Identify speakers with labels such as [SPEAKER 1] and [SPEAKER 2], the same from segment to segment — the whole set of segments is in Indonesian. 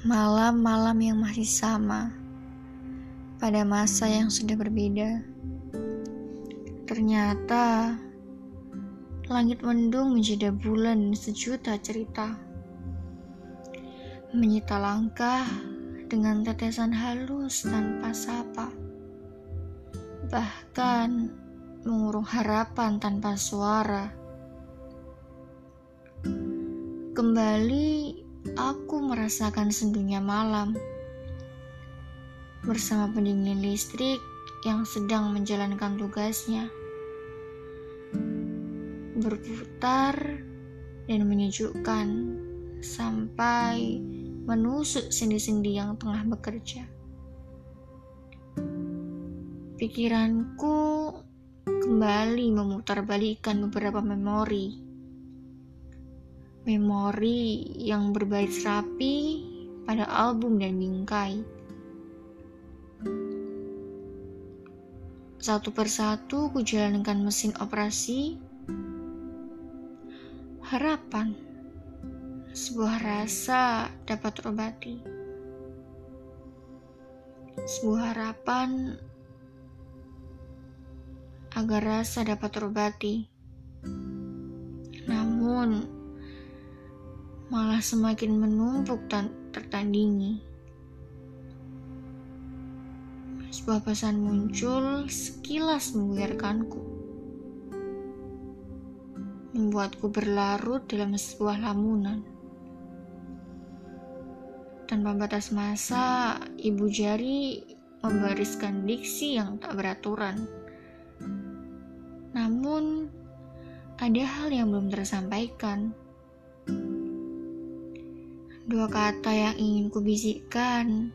[SPEAKER 1] Malam-malam yang masih sama pada masa yang sudah berbeda. Ternyata langit mendung menjadi bulan sejuta cerita. Menyita langkah dengan tetesan halus tanpa sapa. Bahkan mengurung harapan tanpa suara. Kembali aku merasakan sendunya malam bersama pendingin listrik yang sedang menjalankan tugasnya. Berputar dan menyejukkan sampai menusuk sendi-sendi yang tengah bekerja. Pikiranku kembali memutarbalikkan beberapa memori. Memori yang berbaris rapi pada album dan bingkai. Satu persatu kujalankan mesin operasi. Harapan. Sebuah rasa dapat terobati. Sebuah harapan agar rasa dapat terobati. Namun, malah semakin menumpuk dan tertandingi. Sebuah pesan muncul sekilas membuyarkanku. Membuatku berlarut dalam sebuah lamunan. Tanpa batas masa, ibu jari membariskan diksi yang tak beraturan namun, ada hal yang belum tersampaikan. Dua kata yang ingin kubisikkan,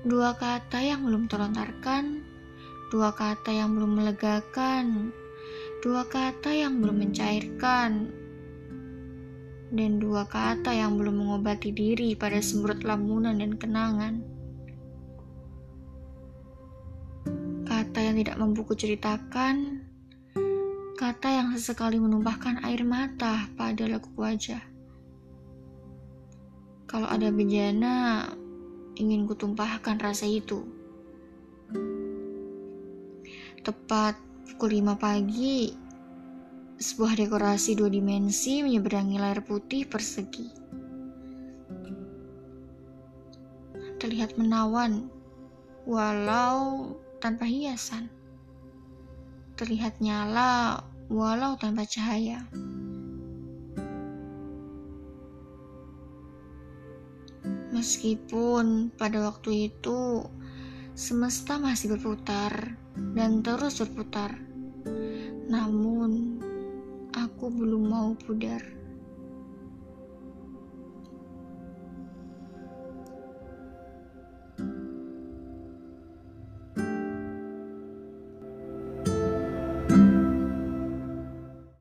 [SPEAKER 1] dua kata yang belum terlontarkan, dua kata yang belum melegakan, dua kata yang belum mencairkan, dan dua kata yang belum mengobati diri pada sembrut lamunan dan kenangan. Kata yang tidak mampu kuceritakan, Kata yang sesekali menumpahkan air mata pada lekuk wajah. Kalau ada bejana, ingin kutumpahkan rasa itu. Tepat pukul 5 pagi, sebuah dekorasi dua dimensi menyeberangi layar putih persegi. Terlihat menawan, walau tanpa hiasan terlihat nyala walau tanpa cahaya. Meskipun pada waktu itu semesta masih berputar dan terus berputar, namun aku belum mau pudar.